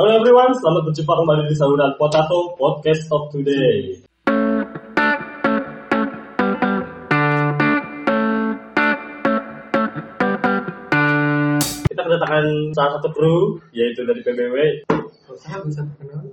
Halo everyone, selamat berjumpa kembali di saluran Potato Podcast of Today. Kita kedatangan salah satu kru, yaitu dari PBW. Saya bisa terkenal.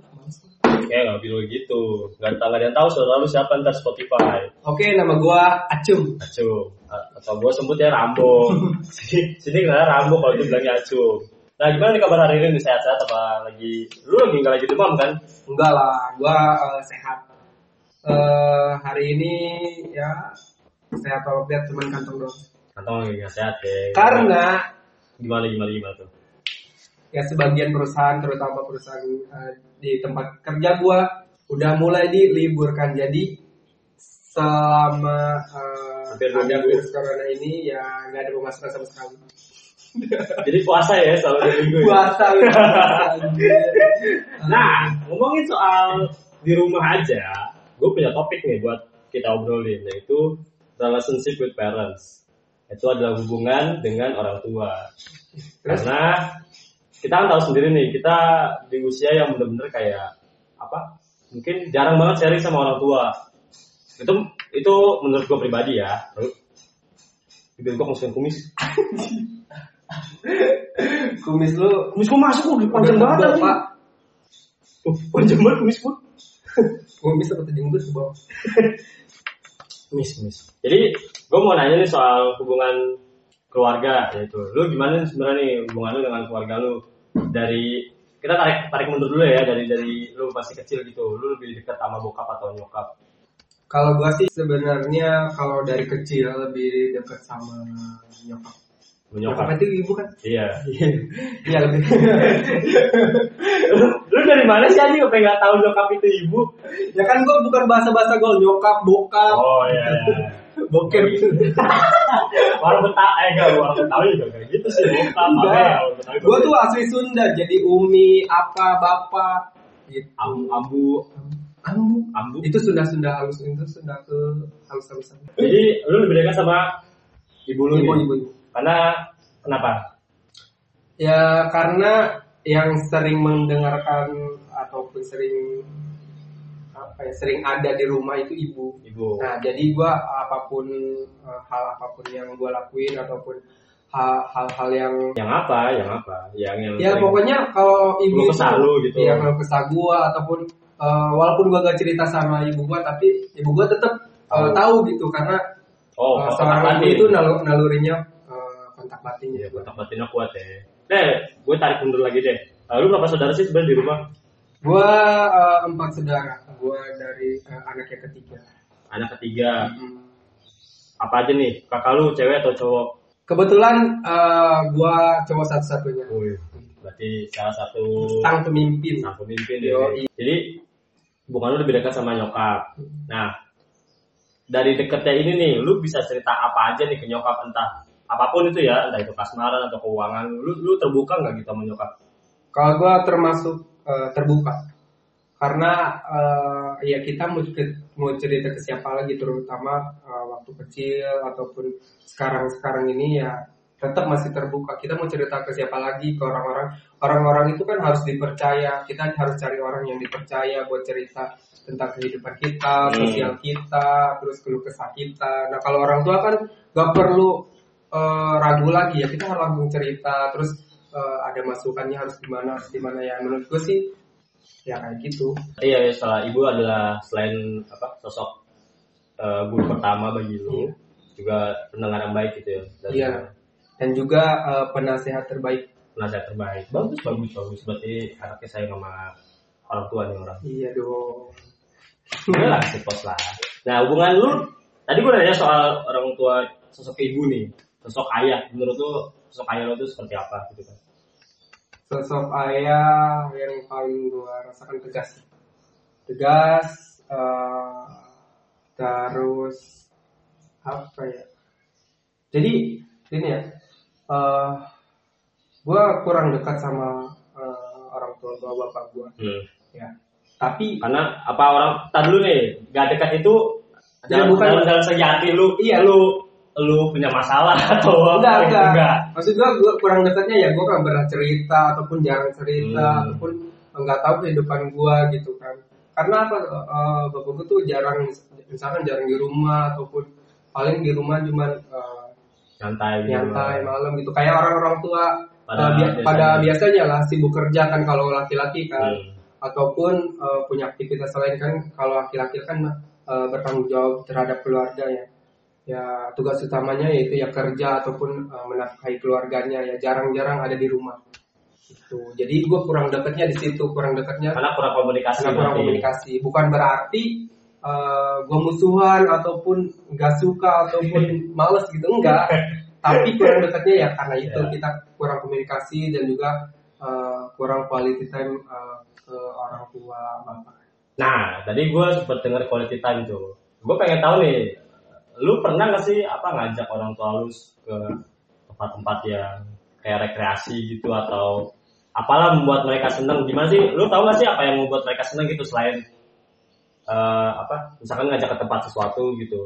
Ya nggak bilang gitu, nggak tahu ada yang tahu saudara lu siapa ntar Spotify. Oke, nama gua Acung. Acung, atau gue sebut ya Rambo. sini sini nggak Rambo kalau bilangnya Acung. Nah gimana nih kabar hari ini? Sehat-sehat apa lagi? Lu lagi nggak lagi demam kan? Enggak lah, gua eh, sehat. Eh hari ini ya sehat walafiat cuman kantong doang. Atau lagi nggak sehat ya? Karena gimana gimana gimana tuh? ya sebagian perusahaan terutama perusahaan eh, di tempat kerja gua udah mulai diliburkan. Jadi selama eh, Hampir dua ada virus corona ini ya nggak ada pemasukan sama sekali. Jadi puasa ya selalu dua minggu. ya? Puasa. Nah ngomongin soal di rumah aja, gue punya topik nih buat kita obrolin yaitu relationship with parents. Itu adalah hubungan dengan orang tua. Karena kita kan tahu sendiri nih, kita di usia yang bener-bener kayak apa? Mungkin jarang banget sharing sama orang tua. Itu itu menurut gue pribadi ya. Bibir gue masukin kumis. Kumis lu Kumis gue masuk, udah panjang banget tadi. Pak. Panjang banget kumis gue. Kumis seperti jenggot di bawah. Kumis, kumis. Jadi, gue mau nanya nih soal hubungan keluarga, yaitu lu gimana sebenarnya nih hubungan lu dengan keluarga lu dari kita tarik tarik mundur dulu ya dari dari lu masih kecil gitu, lu lebih dekat sama bokap atau nyokap? Kalau gua sih sebenarnya kalau dari kecil lebih dekat sama nyokap. Nyokap. Itu ibu kan? Iya. Iya lebih. lu, dari mana sih anjing pengen nggak tahu nyokap itu ibu? ya kan gua bukan bahasa-bahasa gol nyokap, bokap, Oh iya. iya. boker. Orang Betawi, eh enggak, orang Betawi juga kayak gitu sih. Bokap, apa ya. Gua tuh asli Sunda, jadi umi, apa, bapak, gitu. ambu, ambu, Ambu. ambu. Itu Sunda-Sunda halus itu Sunda ke halus-halusan. Jadi lu lebih dekat sama ibu lu Ibu, ibu, ibu. Karena kenapa? Ya karena yang sering mendengarkan ataupun sering apa ya sering ada di rumah itu ibu. Ibu. Nah jadi gua apa pun eh, hal apa pun yang gua lakuin ataupun hal- hal-hal yang Yang apa? Yang apa? Yang yang ya pokoknya kalau ibu Keluh kesah lu gitu. ya kalau kesah gua ataupun eh, walaupun gua gak cerita sama ibu gua tapi ibu gua tetap eh, Tahu. tahu gitu karena Oh, kontak seorang ibu itu nalu- nalurinya kontak batin Iya, gitu. kontak batinnya kuat ya. Deh, gue tarik mundur lagi deh. Lalu berapa saudara sih sebenarnya di rumah? Gua eh, empat saudara. Gua dari eh, anak yang ketiga. Anak ketiga. Hmm. Apa aja nih? Kakak lu cewek atau cowok? Kebetulan eh, gua cowok satu-satunya. Wih, berarti salah satu Sang pemimpin. sang pemimpin ya. Jadi bukan lu lebih dekat sama nyokap. Nah, dari deketnya ini nih, lu bisa cerita apa aja nih ke nyokap entah apa pun itu ya, entah itu kasmaran atau keuangan, lu lu terbuka nggak gitu sama nyokap? Kalau gua termasuk eh, terbuka. Karena eh, ya kita mau ke- mau cerita ke siapa lagi terutama eh, waktu kecil ataupun sekarang-sekarang ini ya tetap masih terbuka. Kita mau cerita ke siapa lagi ke orang-orang. Orang-orang itu kan harus dipercaya. Kita harus cari orang yang dipercaya buat cerita tentang kehidupan kita, Hmm. sosial kita, terus keluh kesah kita. Nah kalau orang tua kan gak perlu eh, ragu lagi ya. Kita harus langsung cerita. Terus eh, ada masukannya harus gimana, harus gimana ya. Menurut gue sih ya kayak gitu. Iya, ya, setelah ibu adalah selain apa sosok eh, guru pertama bagi lu, Iya. juga pendengar yang baik gitu ya. Dan Iya. Dan juga eh, penasehat terbaik. Penasihat terbaik. Bagus, bagus, bagus. Berarti anaknya sayang sama orang tua nih orang. Iya dong. Udah lah, si pos lah. Nah, hubungan lu, tadi gue nanya soal orang tua sosok ibu nih, sosok ayah. Menurut lu, sosok ayah lu itu seperti apa gitu kan? Sosok ayah yang paling gue rasakan tegas. Tegas, eh, terus apa ya? Jadi ini ya, eh gue kurang dekat sama eh, orang tua gue bapak gue, Hmm. ya. Tapi Karena apa orang, tadi dulu nih, gak dekat itu Ya, dalam, bukan- dalam, dalam segi hati lu, Iya. lu lu punya masalah atau enggak, enggak. enggak. Maksud gua, gua kurang dekatnya ya gua kan pernah cerita ataupun jarang cerita Hmm. ataupun nggak tahu kehidupan gua gitu kan karena apa eh, bapak gua tuh jarang misalkan jarang di rumah ataupun paling di rumah cuman eh, Nyantai gitu. malam gitu kayak orang-orang tua Pada bi- biasanya. pada biasanya lah sibuk kerja kan kalau laki-laki kan Hmm. ataupun eh, punya aktivitas lain kan kalau laki-laki kan eh, bertanggung jawab terhadap keluarga ya ya tugas utamanya yaitu ya kerja ataupun eh, menafkahi keluarganya ya jarang-jarang ada di rumah gitu jadi gue kurang dekatnya di situ kurang dekatnya Karena kurang komunikasi. karena kurang berarti. komunikasi bukan berarti gue musuhan ataupun nggak suka ataupun males gitu enggak tapi kurang dekatnya ya karena itu Ya. kita kurang komunikasi dan juga eh, kurang quality time eh, ke orang tua bapak Nah, tadi gue sempet denger quality time tuh. Gue pengen tahu nih, lu pernah gak sih apa ngajak orang tua lu ke tempat-tempat yang kayak rekreasi gitu atau apalah membuat mereka senang? Gimana sih? Lu tahu gak sih apa yang membuat mereka senang gitu selain eh, apa? Misalkan ngajak ke tempat sesuatu gitu.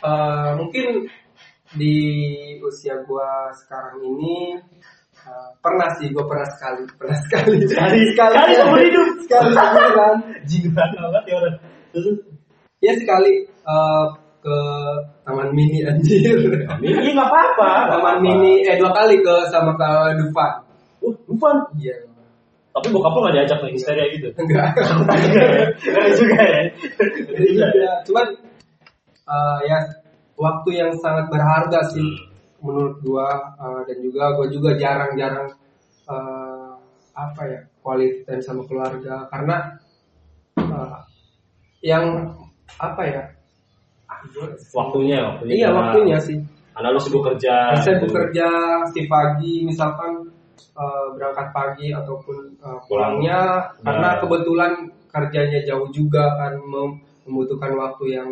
Eh, mungkin di usia gua sekarang ini eh, pernah sih gua pernah sekali pernah sekali Sekali, sekali sekali seumur hidup. sekali beneran. Jiwa banget ya orang. Ya sekali eh, ke taman mini anjir Ini nggak apa-apa. taman mini eh dua kali ke sama ke Dufan Uh, bukan. iya Tapi bokap lu gak diajak nih histeria gitu. enggak Enggak juga ya. Enggak juga ya. Cuman eh, ya waktu yang sangat berharga sih Hmm. menurut gua eh, dan juga gua juga jarang-jarang eh, apa ya quality time sama keluarga karena eh, yang apa ya Waktunya, waktunya. iya karena- waktunya sih Karena lu sibuk kerja. saya gitu. bekerja si pagi misalkan eh, berangkat pagi ataupun eh, pulangnya Pulang. karena Nah. kebetulan kerjanya jauh juga kan mem- membutuhkan waktu yang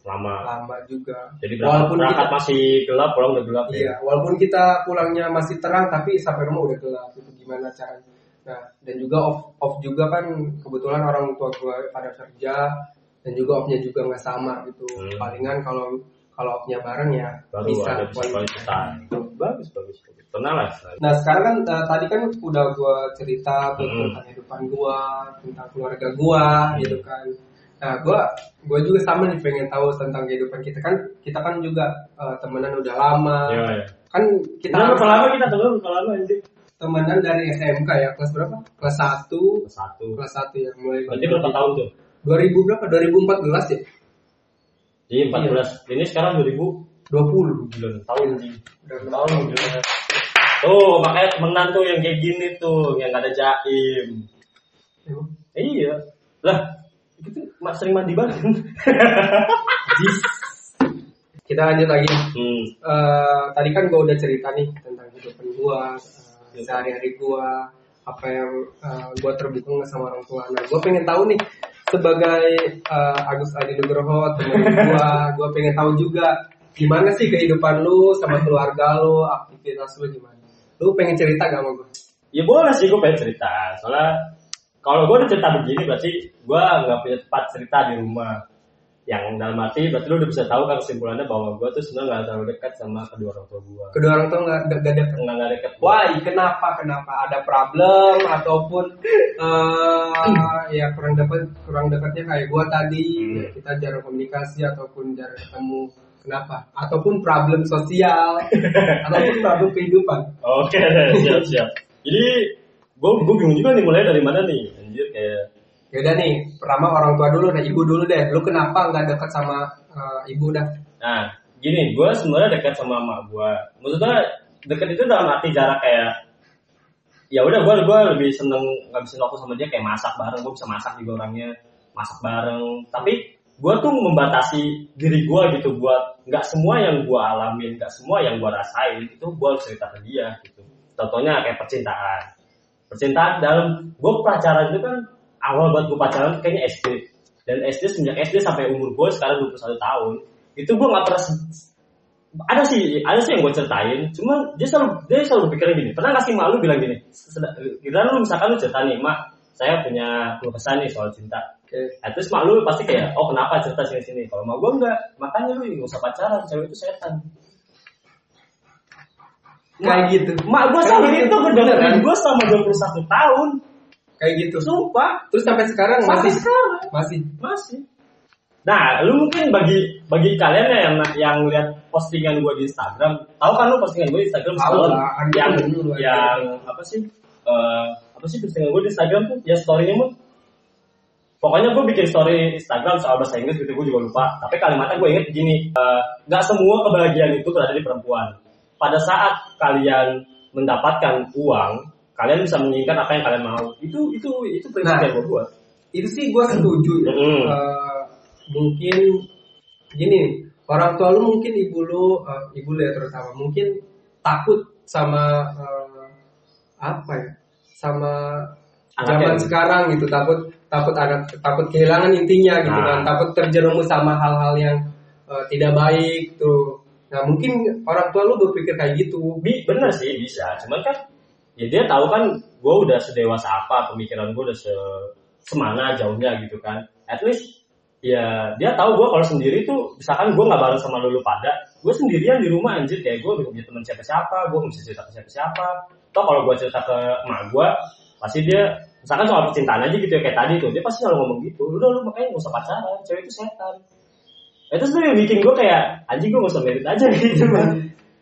lama. lama juga Jadi berangkat, walaupun berangkat kita masih gelap, pulang udah gelap iya ya. walaupun kita pulangnya masih terang tapi sampai rumah udah gelap itu gimana caranya nah dan juga off off juga kan kebetulan orang tua gue pada kerja dan juga offnya juga nggak sama gitu Hmm. palingan kalau kalau offnya bareng ya Baru bisa ada bisa quality quality time. Bagus, bagus. bagus. Pernah lah. Nah sekarang kan eh, tadi kan udah gua cerita Hmm. tentang kehidupan gua, tentang keluarga gua, gitu kan. Nah gua gua juga sama nih pengen tahu tentang kehidupan kita kan kita kan juga eh, temenan udah lama. Iya, iya. Kan kita Kita berapa lama kita temen berapa lama anjir? temenan dari SMK ya kelas berapa? Kelas 1 Satu. kelas 1 ya mulai Berarti berapa tahun tuh? 2000 berapa? 2014 ya? Jadi 14. Ini sekarang 2000 20 bulan tahun. Udah Tahun. Tuh, makanya temenan tuh yang kayak gini tuh, yang gak ada jaim. Emang? Iya. Lah, itu mak sering mandi bareng. Jis. Kita lanjut lagi. hmm. Eh, tadi kan gue udah cerita nih tentang kehidupan gue, Iya. sehari-hari gue, apa yang gue terbuka sama orang tua. Nah, gue pengen tahu nih sebagai eh, Agus Adi Nugroho teman gue, gue pengen tahu juga gimana sih kehidupan lu sama keluarga lu, aktivitas lu gimana? Lu pengen cerita gak sama gue? Ya boleh sih gue pengen cerita. Soalnya kalau udah cerita begini berarti gue nggak punya tempat cerita di rumah. Yang dalam arti berarti lu udah bisa tahu kan kesimpulannya bahwa gue tuh sebenarnya nggak terlalu dekat sama kedua orang tua gue. Kedua orang tua nggak nggak ada Nggak nggak dekat. Why? Kenapa? Kenapa? Ada problem ataupun eh ya kurang dapat kurang dekatnya kayak gua tadi Hmm. ya, kita jarang komunikasi ataupun jarang ketemu. Kenapa? Ataupun problem sosial ataupun problem kehidupan. Oke, siap siap. Jadi gue gue bingung juga nih mulai dari mana nih. Anjir kayak Yaudah nih, pertama orang tua dulu, nah ibu dulu deh. Lu kenapa nggak dekat sama eh, ibu dah? Nah, gini, gue sebenarnya dekat sama emak gue. Maksudnya dekat itu dalam arti jarak kayak ya udah gue gue lebih seneng ngabisin waktu sama dia kayak masak bareng gue bisa masak juga orangnya masak bareng tapi gue tuh membatasi diri gue gitu buat nggak semua yang gue alamin nggak semua yang gue rasain itu gue cerita ke dia gitu contohnya kayak percintaan percintaan dalam gue pacaran itu kan awal buat gue pacaran kayaknya SD dan SD semenjak SD sampai umur gue sekarang 21 tahun itu gue nggak pernah ada sih ada sih yang gue ceritain cuman dia selalu dia selalu pikirnya gini pernah nggak sih mak lu bilang gini "Seda- kira lu misalkan lu cerita nih mak saya punya keluh kesah nih soal cinta Oke. Nah, terus mak lu pasti kayak oh kenapa cerita sini sini kalau mak gue enggak makanya lu nggak usah pacaran cewek itu setan Kayak gitu. mak gue gitu. itu Beneran? ngedengerin gue selama 21 tahun kayak gitu. Sumpah, Terus sampai sekarang sampai masih sekarang masih. masih. Nah, lu mungkin bagi bagi kalian ya yang yang lihat postingan gue di Instagram, tahu kan lu postingan gue di Instagram kan yang dulu aja. yang apa sih? eh, apa sih postingan gue di Instagram tuh? Ya story-nya mah Pokoknya gue bikin story Instagram soal bahasa Inggris gitu, gue juga lupa. Tapi kalimatnya gue inget begini, eh, nggak semua kebahagiaan itu berada di perempuan. Pada saat kalian mendapatkan uang, kalian bisa menginginkan apa yang kalian mau. Itu itu itu prinsip Nah. yang gue buat. Itu sih gue setuju ya. Mm. Eh, mungkin gini, orang tua lu mungkin ibu lu, eh, ibu lu ya terutama mungkin takut sama eh, apa ya, sama Anaknya. zaman sekarang gitu takut takut anak takut kehilangan intinya gitu Nah. kan takut terjerumus sama hal-hal yang eh, tidak baik tuh nah mungkin orang tua lu berpikir kayak gitu Bi, bener sih bisa, cuman kan ya dia tahu kan gue udah sedewasa apa, pemikiran gue udah se semana jauhnya gitu kan. At least ya dia tahu gue kalau sendiri tuh, misalkan gue nggak bareng sama lulu pada, gue sendirian di rumah anjir kayak gue punya teman siapa siapa, gue bisa cerita ke siapa siapa. Toh kalau gue cerita ke emak gue, pasti dia misalkan soal percintaan aja gitu ya kayak tadi tuh, dia pasti selalu ngomong gitu, udah lu makanya gak usah pacaran, cewek itu setan. Itu tuh yang bikin gue kayak anjing gue gak usah merit aja gitu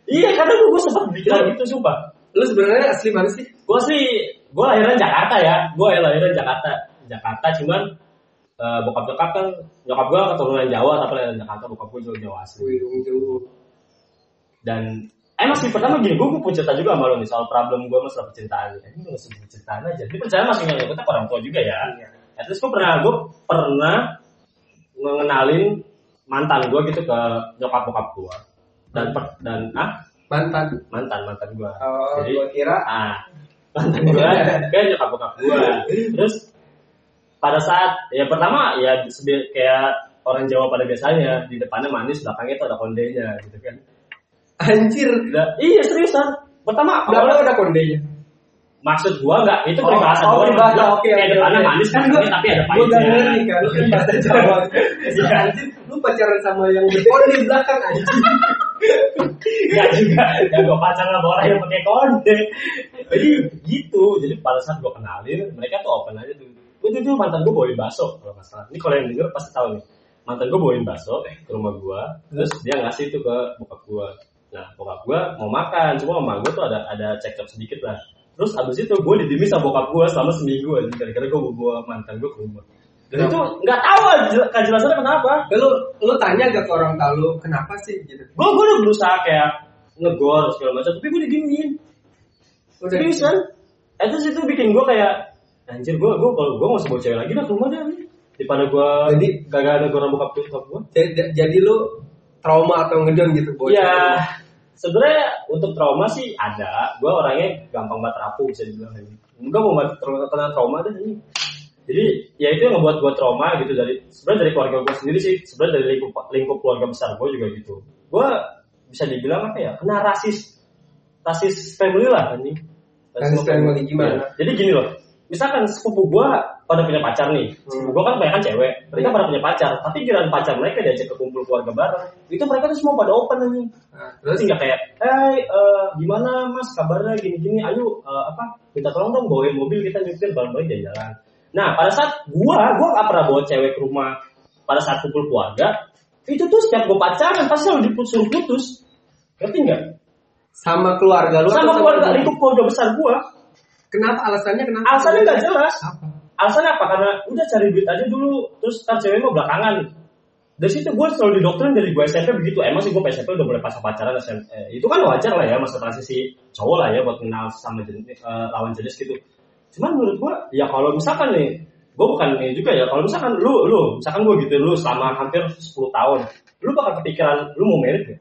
Iya karena gue, gue sempat bikin gitu sumpah lu sebenarnya asli mana sih? Gue sih Gue lahiran Jakarta ya. Gue lahiran Jakarta. Jakarta cuman eh, Bokap nyokap kan Nyokap gue keturunan Jawa Tapi lahiran Jakarta Bokap gue Jawa Jawa asli. Wih, jauh. Dan Emang sih pertama gini Gue pun cerita juga sama lo nih Soal problem gue masalah percintaan. Ini gue masih percintaan aja. Ini percintaan masih nggak kita orang tua juga ya. Iya. At least gue pernah Gue pernah Ngenalin Mantan gue gitu ke Nyokap bokap gue Dan per- dan ah mantan. Mantan mantan gue oh Jadi- gua kira. ah mantan gue kayak nyokap bokap gue terus pada saat ya pertama ya kayak orang Jawa pada biasanya di depannya manis belakangnya itu ada kondenya gitu kan. Anjir. Udah- iya seriusan pertama awalnya ada kondenya. Maksud gua enggak itu Oh, peribahasa oh, gua peribahasa, Gua oke, kayak oke, depannya oke. manis kan Gua- tapi ada Gue gak pahitnya. ngerti kan, lu kan bahasa Jawa. Iya. Anjir, lu pacaran sama yang berkonde di belakang anjir. Enggak juga, ya gue pacaran sama orang yang pakai konde. Jadi gitu, jadi pada saat gue kenalin, mereka tuh open aja tuh. Gue tuh, mantan gue bawain bakso kalau nggak salah. Ini kalau yang denger pasti tahu nih. Mantan gue bawain bakso ke rumah gue, terus dia ngasih tuh ke bokap gue. Nah, bokap gue mau makan, cuma sama gue tuh ada ada cekcok sedikit lah. Terus abis itu gue didiemin sama bokap gue selama seminggu aja, gara-gara gue bawa mantan gue ke rumah. Dan itu nggak tahu kejelasannya kenapa. Lu lu tanya gak ke orang tua lu kenapa sih gitu? gue gue udah berusaha kayak ngegor segala macam tapi gue diginiin. Udah seriusan? itu situ bikin gue kayak anjir gue gue kalau gue usah bawa cewek lagi dah ke rumah deh daripada gue Jadi- gagal negor bokap bokap gue jadi, jadi lu trauma atau ngedon gitu bocah. ya sebenarnya untuk trauma sih ada. Gue orangnya gampang banget rapuh bisa dibilang ini enggak mau banget kena trauma deh ini jadi ya itu yang ngebuat gue trauma gitu dari sebenarnya dari keluarga gue sendiri sih sebenarnya dari lingkup lingkup keluarga besar gue juga gitu. Gue bisa dibilang apa ya kena rasis rasis family lah ini Rasis family. gimana? jadi gini loh misalkan sepupu gue pada punya pacar nih sepupu gue kan banyak kan cewek mereka pada punya pacar tapi giliran pacar mereka diajak ke kumpul keluarga bareng itu mereka tuh semua pada open nih Nah, Terus? Nggak kayak, eh eh, gimana mas? Kabarnya gini-gini, ayo eh, apa minta tolong dong bawain mobil kita nyetir bareng-bareng jalan-jalan. Nah pada saat gua, gua nggak pernah bawa cewek ke rumah pada saat kumpul keluarga, itu tuh setiap gua pacaran pasti selalu disuruh putus, ngerti nggak? sama keluarga lu Sama keluarga lingkup keluarga besar gua, Kenapa alasannya kenapa? alasannya nggak jelas. Apa? Alasannya apa? Karena udah cari duit aja dulu, terus ntar cewek mau belakangan. Dari situ gue selalu didoktrin dari gue SMP begitu. Emang sih gue SMP udah mulai pasang pacaran SMP. Eh, itu kan wajar lah ya masa transisi cowok lah ya buat kenal sama jenis, eh, lawan jenis gitu. Cuman menurut gue ya kalau misalkan nih, gue bukan ini juga ya. Kalau misalkan lu, lu, misalkan gue gitu lu selama hampir 10 tahun, lu bakal kepikiran lu mau merit gak?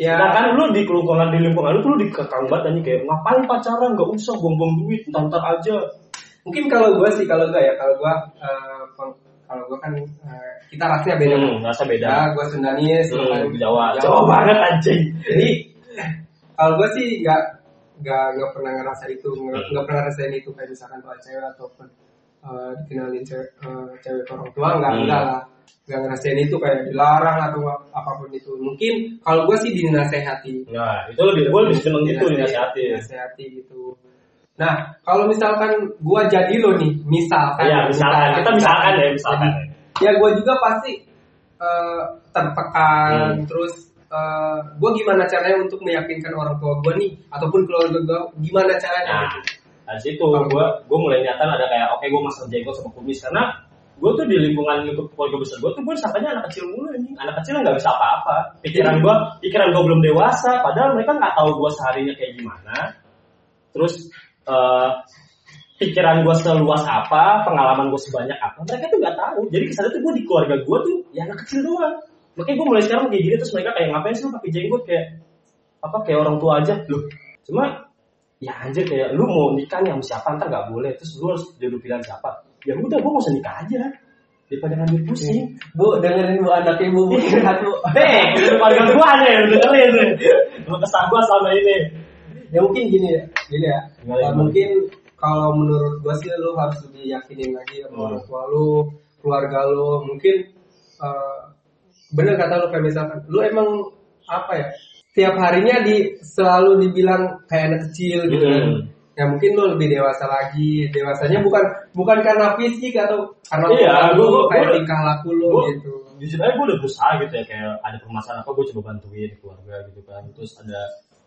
Ya, Sedangkan lu di lingkungan di lingkungan lu tuh lu dikekang banget anjing kayak ngapain pacaran gak usah buang-buang duit ntar-ntar aja. mungkin kalau gue sih kalau gue ya kalau gue eh, peng- kalau gue kan eh, kita rasnya beda. Hmm, rasa beda. Ya, gue Sundanese, lu kan Hmm, Jawa, Jawa banget anjing. Jadi kalau gue sih nggak nggak nggak pernah ngerasa itu nggak Hmm. nggak pernah ngerasain itu kayak misalkan kalau cewek ataupun eh, dikenalin cewek, eh, cewek ke orang tua nggak Hmm. enggak lah nggak ngerasain itu kayak dilarang atau apa pun itu mungkin kalau gue sih dinasehati Nah, itu lebih gue lebih seneng gitu dinasihati. dinasehati gitu Nah, kalau misalkan gua jadi lo nih, misalkan, Iya, misalkan kita misalkan ya, misalkan. ya. ya gua juga pasti eh, tertekan, Hmm. terus eh, gua gimana caranya untuk meyakinkan orang tua gua nih, ataupun keluarga gua, gimana caranya? Nah, dari situ gue gue mulai nyata ada kayak oke gue masuk jenggot sama kumis. Karena gue tuh di lingkungan keluarga besar gue tuh gue sangkanya anak kecil mulu nih anak kecil nggak bisa apa-apa. Pikiran gue pikiran gue belum dewasa padahal mereka nggak tahu gue seharinya kayak gimana. Terus eh, pikiran gue seluas apa pengalaman gue sebanyak apa mereka tuh nggak tahu. Jadi kesannya tuh gue di keluarga gue tuh ya anak kecil doang makanya gue mulai sekarang kayak gini terus mereka kayak ngapain sih lu pakai jenggot kayak apa kayak orang tua aja loh cuma ya anjir kayak lu mau nikah nih sama siapa ntar gak boleh terus lu harus jodoh pilihan siapa ya udah gue mau usah nikah aja daripada ngambil pusing Bu, dengerin bu anak ibu bu curhat bu. Hei, keluarga gua aja yang dengerin Lu kesah gua selama ini ya mungkin gini ya, gini ya. Gimana? mungkin kalau menurut gua sih lu harus lebih yakinin lagi sama Hmm. orang tua lu, keluarga lu. Mungkin uh, bener kata lu kayak misalkan, lu emang apa ya? Tiap harinya di selalu dibilang kayak anak kecil gitu kan. Hmm. Ya mungkin lu lebih dewasa lagi. Dewasanya bukan bukan karena fisik atau karena Iya, lu, gua- kayak tingkah laku lu gua- gitu. jujur aja gue udah berusaha gitu ya kayak ada permasalahan apa gue coba bantuin keluarga gitu kan terus ada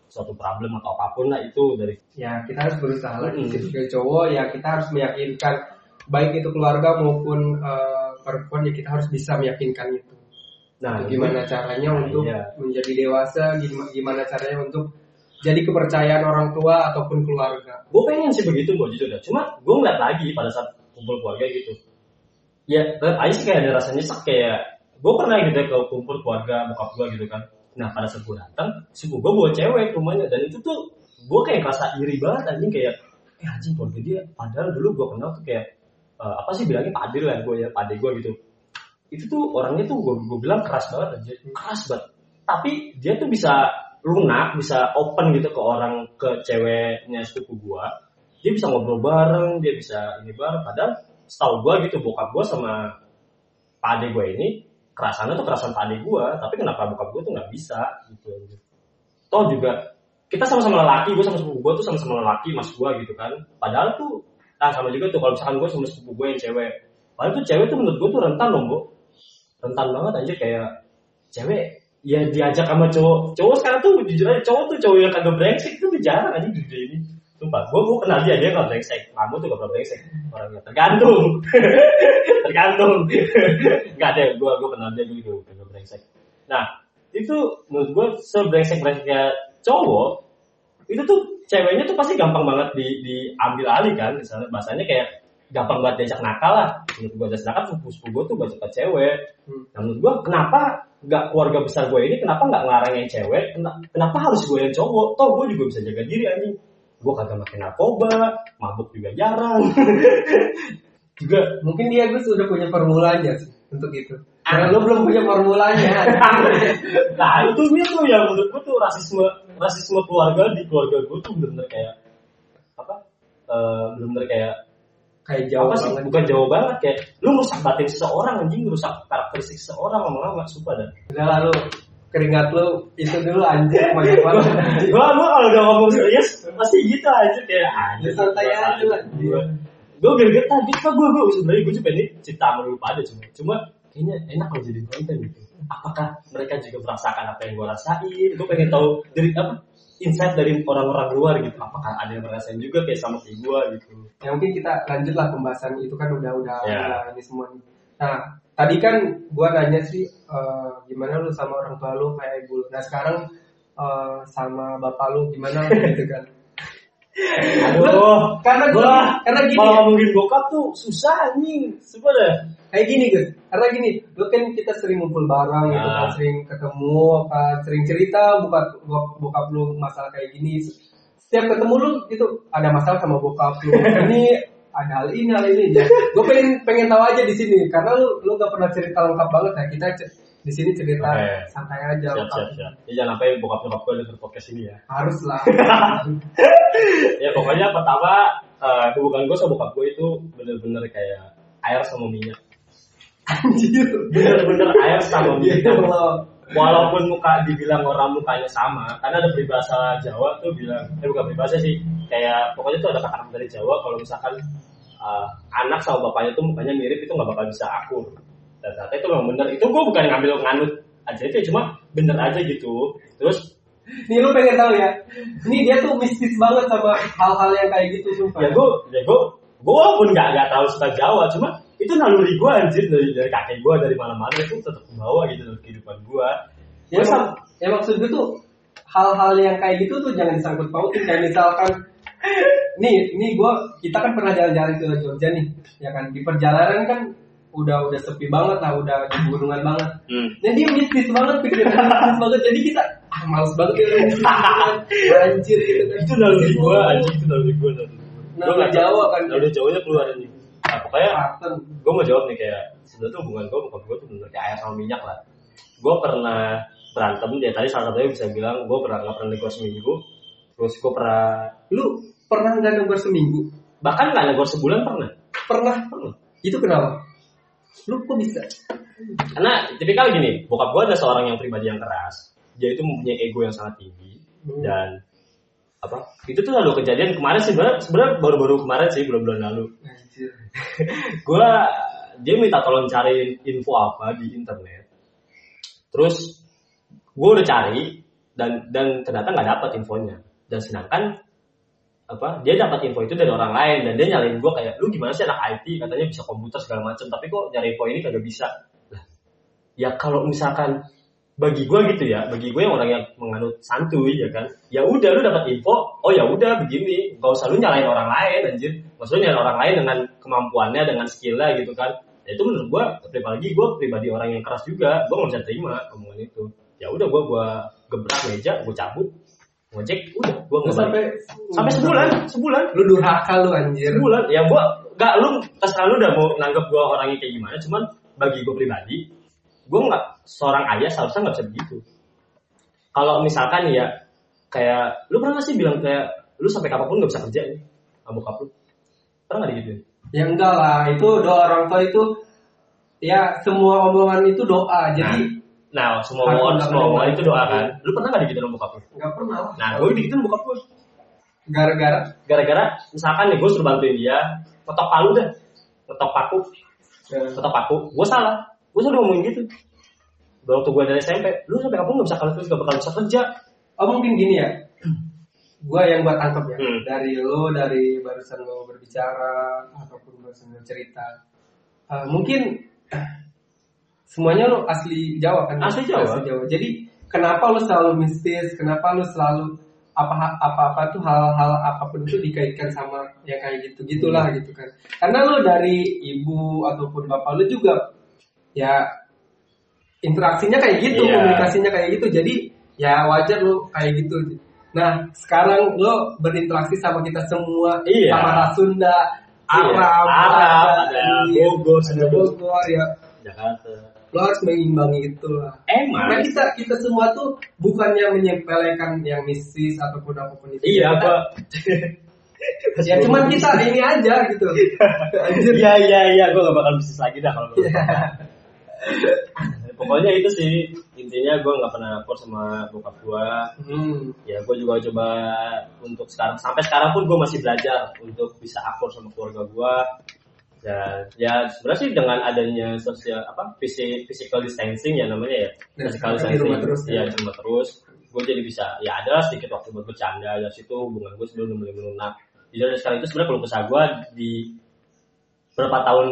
suatu problem atau apa pun lah itu dari ya kita harus berusaha lagi Mm-mm. sebagai cowok ya kita harus meyakinkan baik itu keluarga maupun eh, perempuan ya kita harus bisa meyakinkan itu nah gimana caranya Nah, untuk iya. menjadi dewasa? Gimana, gimana caranya untuk jadi kepercayaan orang tua ataupun keluarga? Gue pengen sih begitu gue jujur ya cuma gue ngeliat lagi pada saat kumpul keluarga gitu. Ya tetap aja sih kayak ada rasanya nyesek kayak gue pernah gitu ya ke kumpul keluarga bokap gue gitu kan. Nah pada saat gue datang sepupu gue bawa cewek rumahnya dan itu tuh gue kayak ngerasa iri banget anjing kayak eh anjing keluarga dia padahal dulu gue kenal tuh kayak eh, apa sih bilangnya padir lah gue ya pade gue gitu itu tuh orangnya tuh gue, gue bilang keras banget aja keras banget. Tapi dia tuh bisa lunak bisa open gitu ke orang ke ceweknya sepupu gue dia bisa ngobrol bareng dia bisa ini bareng. Padahal setahu gue gitu bokap gue sama pade gue ini kerasannya tuh kerasan pade gue tapi kenapa bokap gue tuh nggak bisa gitu toh juga kita sama-sama lelaki gue sama sepupu gue tuh sama-sama lelaki mas gue gitu kan. Padahal tuh nah sama juga tuh kalau misalkan gue sama sepupu gue yang cewek. Padahal tuh cewek tuh menurut gue tuh rentan loh rentan banget aja kayak cewek ya diajak sama cowok. Cowok sekarang tuh jujur aja cowok tuh cowok yang kagak brengsek tuh jarang aja di dunia ini. Sumpah, gue gue kenal dia dia nggak brengsek, kamu tuh gak pernah brengsek. Orangnya tergantung, tergantung. Gak deh, gue gue kenal dia gue gak brengsek. Nah itu menurut gue sebrengsek brengseknya cowok itu tuh ceweknya tuh pasti gampang banget di diambil alih kan, misalnya bahasanya kayak gampang banget diajak nakal lah. Menurut gue dan sedangkan sepupu gue tuh banyak cewek. Hmm. Nah, menurut gue kenapa nggak keluarga besar gue ini kenapa nggak ngelarang yang cewek? Kena- Kenapa harus gue yang cowok? Toh gue juga bisa jaga diri anjing. Gue kagak makin narkoba, mabuk juga jarang. juga mungkin dia Gus udah punya formulanya sih untuk itu karena lu belum punya formulanya nah itu dia tuh yang menurut gue tuh rasisme rasisme keluarga di keluarga gue tuh bener-bener kayak apa? Eh, bener-bener kayak kayak jauh apa sih? banget Bukan jauh banget kayak lu merusak batin seseorang anjing, merusak karakteristik seseorang lama-lama sumpah dah. udah lalu keringat lu itu dulu anjir banyak banget gua gua kalau udah ngomong serius pasti gitu aja kayak anjir. Santai aja lah. Gua gua gergetan gitu gua gua sebenarnya gua juga nih cerita sama lu pada cuma cuma kayaknya enak kalau jadi konten gitu. Apakah mereka juga merasakan apa yang gua rasain? Gua pengen tahu dari apa insight dari orang-orang luar gitu. Apakah ada yang ngerasain juga kayak sama kayak gua gitu. ya mungkin kita lanjutlah pembahasan itu kan udah udah, Ya. udah ini semua nih. nah tadi kan gua nanya sih eh, gimana lu sama orang tua lu kayak ibu lu nah sekarang eh, sama bapak lu gimana gitu kan Aduh, karena gua karena gini. Kalau ngomongin bokap tuh susah anjing. Sumpah dah. kayak gini guys karena gini lu kan kita sering ngumpul bareng gitu Nah. kan sering ketemu apa sering cerita bokap bokap, lu masalah kayak gini. Setiap ketemu lu gitu ada masalah sama bokap lu. Ini ada hal ini hal ini. Ya gue pengen pengen tahu aja di sini. Karena lu lu gak pernah cerita lengkap banget. Ya kita di sini cerita Oke. santai aja Siap, siap, siap. Ya, jangan sampai bokap nyokap gue denger podcast ini ya. harus lah ya pokoknya pertama eh, hubungan gue sama bokap gue itu bener-bener kayak air sama minyak. anjir Bener-bener air sama ya minyak. Walaupun muka dibilang orang mukanya sama, karena ada peribahasa Jawa tuh bilang, eh bukan peribahasa sih, kayak pokoknya tuh ada kata dari Jawa kalau misalkan uh, anak sama bapaknya tuh mukanya mirip itu nggak bakal bisa akur dan ternyata itu memang bener. Itu gue bukan ngambil nganut aja itu cuma bener aja gitu. Terus Nih lu pengen tahu ya. Ini dia tuh mistis banget sama hal-hal yang kayak gitu sumpah. ya gue ya gue gue walaupun nggak nggak tahu suka Jawa. Cuma itu naluri gue anjir dari dari kakek gue dari mana-mana itu tetap bawa gitu dalam kehidupan gue ya, mak- ya maksud gue tuh hal-hal yang kayak gitu tuh jangan disangkut pautin. Kayak misalkan nih nih gue kita kan pernah jalan-jalan ke Jogja nih ya kan? Di perjalanan kan udah udah sepi banget lah udah di gunungan banget. Hmm. dan dia mistis banget pikirannya mistis banget. Jadi kita ah males banget ya banget. anjir gitu kan. Itu naluri gue anjir itu naluri gue naluri Naluri Gua nggak tahu. Jawa kan. naluri Jawanya keluar anjir nah, pokoknya gue mau jawab nih kayak sebenarnya tuh hubungan gue bukan gue tuh bener kayak air sama minyak lah. Gue pernah berantem ya tadi salah satunya bisa bilang gue pernah nggak pernah negor seminggu. Terus gue pernah lu pernah nggak negor seminggu? Bahkan nggak negor sebulan pernah. Pernah. Pernah. Itu kenapa lu kok bisa karena tipikal gini bokap gue ada seorang yang pribadi yang keras. Dia itu mempunyai ego yang sangat tinggi. Dan apa itu tuh lalu kejadian kemarin sih. Sebenarnya baru-baru kemarin sih bulan-bulan lalu. Gue dia minta tolong cari info apa di internet. Terus gue udah cari dan dan ternyata nggak dapat infonya. Dan sedangkan apa dia dapat info itu dari orang lain dan dia nyalain gue kayak lu gimana sih anak IT katanya bisa komputer segala macam tapi kok nyari info ini kagak bisa? Lah ya kalau misalkan bagi gue gitu ya bagi gue yang orang yang menganut santuy ya kan ya udah lu dapat info oh ya udah begini gak usah lu nyalain orang lain anjir. Maksudnya nyalain orang lain dengan kemampuannya dengan skillnya gitu kan. Ya itu menurut gue apalagi gue pribadi orang yang keras juga gue nggak bisa terima omongan itu. Ya udah gue gue gebrak meja gue cabut ngojek udah lu nggak sampai sampai sebulan sebulan. Lu durhaka lu anjir. Sebulan. Ya gue gak lu terserah lu udah mau nanggap gue orangnya kayak gimana cuman bagi gue pribadi gue nggak seorang ayah seharusnya nggak bisa begitu. Kalau misalkan ya kayak lu pernah nggak sih bilang kayak lu sampai kapan pun nggak bisa kerja sama bokap lu? Pernah nggak digituin? Ya enggak lah. Itu doa orang tua itu ya semua omongan itu doa. Jadi nah semua Aku omongan nggak semua omongan itu doa kan? Lu pernah nggak digituin bokap lu? Nggak pernah lah. nah gue digituin bokap gue gara-gara? Gara-gara misalkan nih gue suruh bantuin dia ngetok palu dah. Ngetok paku. Ya, tetap aku gue salah. Gue selalu ngomongin gitu. Waktu gue dari SMP lu sampai kapan nggak bisa kerja nggak bakal bisa kerja? Oh mungkin gini ya. Gua yang gua tangkap ya. Hmm. dari lo dari barusan lo berbicara ataupun barusan lo cerita. Eh, mungkin semuanya lo asli Jawa kan? Asli Jawa. jadi kenapa lo selalu mistis? Kenapa lo selalu apa apa apa tuh hal-hal apa pun itu dikaitkan sama yang kayak gitu? Gitulah gitu kan. Karena lo dari ibu ataupun bapak lo juga ya interaksinya kayak gitu Iya. komunikasinya kayak gitu. Jadi ya wajar lo kayak gitu. Nah sekarang lo berinteraksi sama kita semua. Iya. sama ras Sunda Iya. Arab Arab, ada Bogor, ada. Bogor ya. Jakarta lo harus mengimbangi itu lah emang? Nah kita kita semua tuh bukannya menyepelekan yang mistis ataupun apa pun itu. iya apa Ya cuman kita ini aja gitu. Iya iya iya. Gue gak bakal bisnis lagi dah kalau pokoknya itu sih. Intinya gue nggak pernah akur sama bokap gue Hmm. ya gue juga coba untuk sekarang. Sampai sekarang pun gue masih belajar untuk bisa akur sama keluarga gue dan ya sebenarnya sih dengan adanya sosial apa physi- physical distancing ya namanya ya. Dan physical sekarang di rumah distancing. terus, ya. Ya. di rumah terus. Gue jadi bisa ya ada sedikit waktu buat bercanda dari situ hubungan gue udah mulai melunak. Jadi dari sekarang itu sebenarnya kalau kesah gue di berapa tahun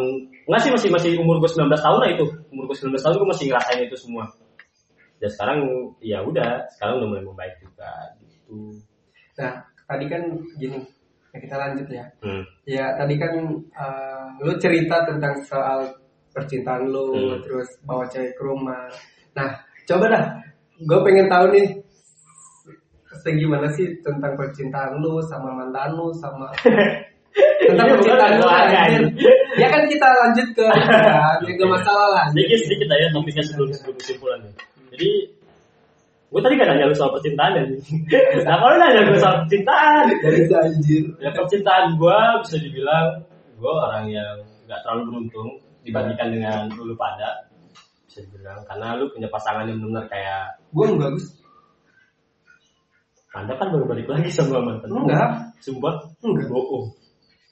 nggak sih masih masih umur gue 19 tahun lah itu. Umur gue 19 tahun gue masih ngerasain itu semua. Dan sekarang ya udah sekarang udah mulai membaik juga gitu. Nah tadi kan gini ya kita lanjut ya. hmm. Ya tadi kan eh, lu cerita tentang soal percintaan lu Hmm. terus bawa cewek ke rumah. Nah coba dah, gue pengen tahu nih segimana sih tentang percintaan lu sama mantan lu sama tentang bukan percintaan lu anjir. Ya kan kita lanjut ke kan, ya gak masalah lah. sedikit sedikit aja topiknya sebelum sebelum kesimpulan jadi gue tadi gak nanya lu soal percintaan ya nah kalau lu nanya gue soal percintaan Dari anjir. ya percintaan gue bisa dibilang gue orang yang gak terlalu beruntung dibandingkan dengan dulu pada bisa dibilang karena lu punya pasangan yang benar kayak Gue enggak Gus. anda kan baru balik lagi sama mantan lu. Enggak. sumpah Enggak. bohong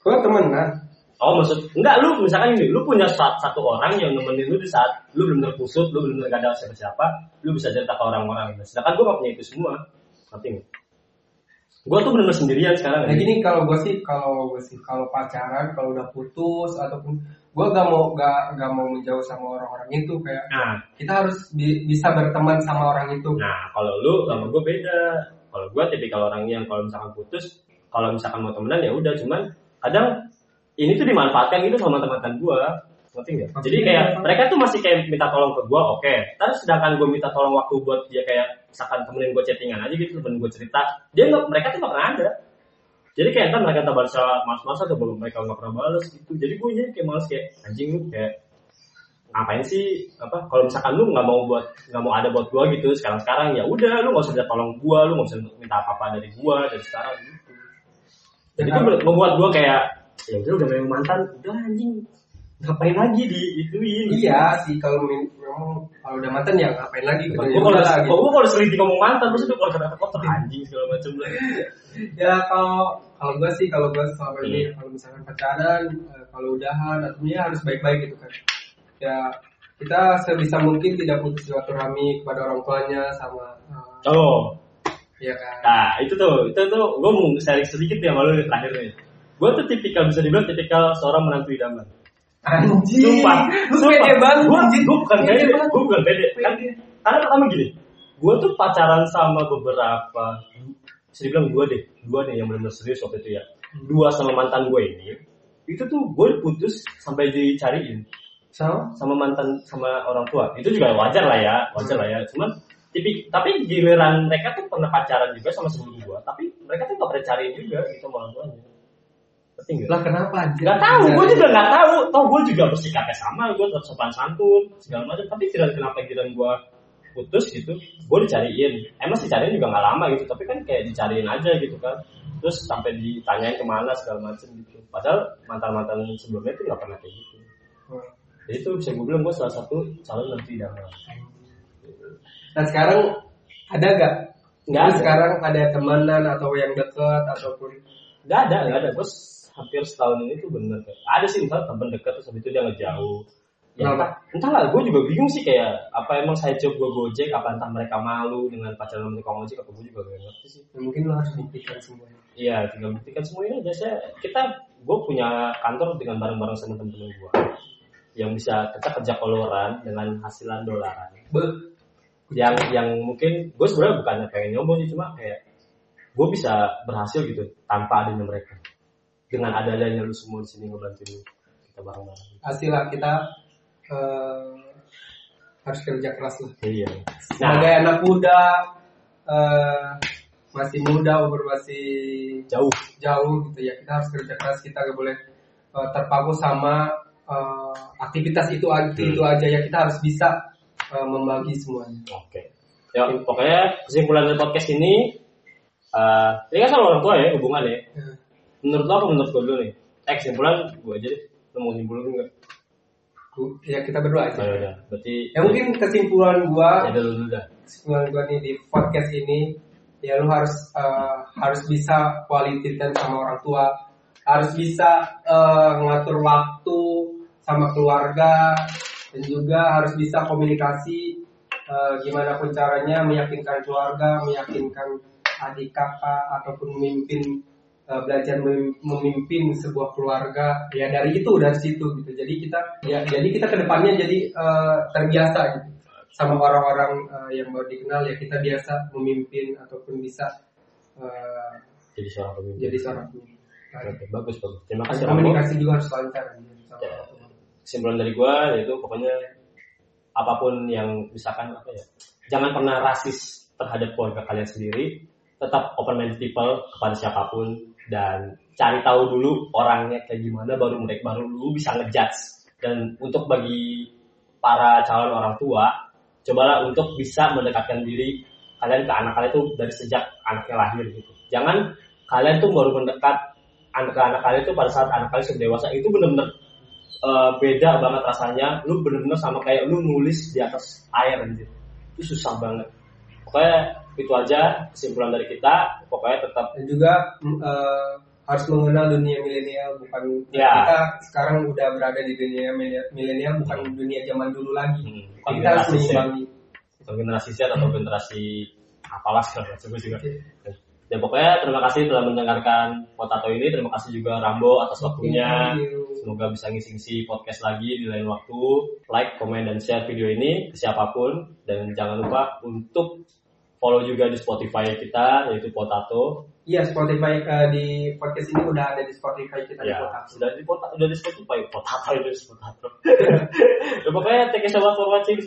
Gue temenan. Oh maksud enggak lu misalkan ini lu punya satu, satu orang yang nemenin lu di saat lu belum terkusut, lu belum gak ada siapa-siapa, lu bisa cerita ke orang-orang. Nah, sedangkan gue gak punya itu semua, ngerti nggak? Gue tuh bener-bener sendirian sekarang. Nah gini kalau gue sih kalau gue sih kalau pacaran kalau udah putus ataupun gue gak mau gak, gak mau menjauh sama orang-orang itu kayak Nah, kita harus bi- bisa berteman sama orang itu. nah kalau lu sama gue beda. Kalau gue tipikal orang yang kalau misalkan putus, kalau misalkan mau temenan ya udah, cuman kadang ini tuh dimanfaatkan gitu sama teman-teman gue. Ngerti nggak? Jadi kayak mereka tuh masih kayak minta tolong ke gue, oke. Terus sedangkan gue minta tolong waktu buat dia kayak misalkan temenin gue chattingan aja gitu, temen gue cerita, dia nggak, mereka tuh nggak pernah ada. Jadi kayak ntar mereka tak balas mas-mas atau belum mereka nggak pernah balas gitu. Jadi gue jadi kayak males kayak anjing lu kayak ngapain sih apa kalau misalkan lu nggak mau buat nggak mau ada buat gua gitu sekarang sekarang ya udah lu nggak usah minta tolong gua lu nggak usah minta apa apa dari gua dari sekarang gitu jadi itu membuat gua kayak ya udah udah memang mantan udah anjing ngapain lagi di ituin Iya sih kalau memang kalau udah mantan ya ngapain lagi gitu. Ya kalau gitu. gua kalau selinting ngomong mantan terus itu kalau kata kotor anjing segala macam lah Ya kalau kalau gue sih kalau gue selama ini Hmm. kalau misalkan pacaran eh, kalau udahan atau ya harus baik-baik gitu kan. Ya kita sebisa mungkin tidak putus silaturahmi kepada orang tuanya sama eh, oh ya kan. Nah, itu tuh, itu tuh gue mau sharing sedikit ya malu terakhir nih. Gue tuh tipikal bisa dibilang tipikal seorang menantu idaman. Anjing. Sumpah, Lu sumpah. pede banget. Gue gue bukan Pede gue bukan pede. Kan, karena pertama gini, gue tuh pacaran sama beberapa, bisa dibilang dua deh, dua nih yang benar-benar serius waktu itu ya. Dua sama mantan gue ini, itu tuh gue putus sampai dicariin Sama? sama mantan sama orang tua. Itu juga wajar lah ya, wajar lah ya. Cuman tapi tapi giliran mereka tuh pernah pacaran juga sama sebelum gua, tapi mereka tuh gak pernah cariin juga gitu sama orang tuanya. Ngerti? Lah kenapa anjir? Gak tahu, gue juga gak tahu. Tau gue juga bersikapnya sama, gue tetap sopan santun segala macam. Tapi tidak kenapa giliran gue putus gitu, gue dicariin. Emang sih cariin juga gak lama gitu, tapi kan kayak dicariin aja gitu kan. Terus sampai ditanyain ke mana segala macam gitu. Padahal mantan-mantan sebelumnya tuh gak pernah kayak gitu. Jadi itu bisa gue bilang gue salah satu calon nanti idaman. Nah sekarang ada gak? Nggak ada. Sekarang ada temenan atau yang dekat ataupun Gak ada, gak ada. Gue hampir setahun ini tuh bener kayak ada sih misalnya temen dekat terus habis itu dia ngejauh. Ya, Kenapa? entah, entahlah, gue juga bingung sih kayak apa emang saya gue gojek, apa entah mereka malu dengan pacaran sama tukang ojek, apa gue juga gak ngerti sih. ya mungkin lo harus buktikan semuanya. Iya, tinggal buktikan semuanya aja. Saya, kita, gue punya kantor dengan bareng-bareng sama temen-temen gue yang bisa kita kerja koloran dengan hasilan dolaran. Be, yang yang mungkin gue sebenarnya bukannya pengen nyombong sih cuma kayak gue bisa berhasil gitu tanpa adanya mereka dengan adanya lu semua di sini ngebantuin kita bareng-bareng. Hasil lah kita eh, harus kerja keras lah. iya. Sebagai nah. anak muda eh, masih muda umur masih jauh. jauh gitu ya kita harus kerja keras. Kita gak boleh eh, terpaku sama eh, aktivitas itu Hmm. itu aja ya. Kita harus bisa eh, membagi semuanya. oke. Ya pokoknya kesimpulan dari podcast ini eh ini kan sama orang tua ya hubungan ya menurut lo apa menurut gue dulu nih? Eh kesimpulan gue aja deh. Lo mau simpulin enggak Ya kita berdua aja. udah berarti Ya mungkin kesimpulan gua ya dulu dulu kesimpulan gua nih di podcast ini ya lu harus eh, harus bisa quality time sama orang tua. Harus bisa eh, ngatur waktu sama keluarga. Dan juga harus bisa komunikasi eh, gimana pun caranya meyakinkan keluarga meyakinkan adik kakak ataupun memimpin eh, belajar mem- memimpin sebuah keluarga ya dari itu dari situ gitu. Jadi kita ya jadi kita ke depannya jadi eh, terbiasa gitu. Sama orang-orang eh, yang baru dikenal ya kita biasa memimpin ataupun bisa eh, jadi seorang pemimpin. jadi seorang pemimpin. Oke, bagus bagus. Terima kasih komunikasi juga harus lancar gitu, sama Ya. kesimpulan dari gua yaitu pokoknya apa pun yang misalkan apa ya jangan pernah rasis terhadap keluarga kalian sendiri tetap open minded people kepada siapa pun dan cari tahu dulu orangnya kayak gimana baru mereka baru lu bisa ngejudge. Dan untuk bagi para calon orang tua cobalah untuk bisa mendekatkan diri kalian ke anak kalian itu dari sejak anaknya lahir gitu. Jangan kalian tuh baru mendekat anak anak kalian itu pada saat anak kalian sudah dewasa itu benar-benar eh, beda banget rasanya. Lu bener-bener sama kayak lu nulis di atas air anjir. Itu susah banget pokoknya itu aja kesimpulan dari kita. Pokoknya tetap dan juga eh, harus mengenal dunia milenial bukan Ya. kita sekarang udah berada di dunia milenial- bukan dunia zaman dulu lagi. Hmm, bukan kita harus mengimbangi. Atau generasi Z atau generasi apalah segala macam juga. Ya pokoknya terima kasih telah mendengarkan Potato ini. Terima kasih juga Rambo atas waktunya. semoga bisa ngisi-ngisi podcast lagi di lain waktu. Like komen dan share video ini ke siapa pun. Dan jangan lupa untuk follow juga di Spotify kita yaitu Potato. Iya Spotify eh, di podcast ini udah ada di Spotify kita di ya kota. sudah di Potato sudah di Spotify Potato itu Potato. Ya, pokoknya thank you so much for watching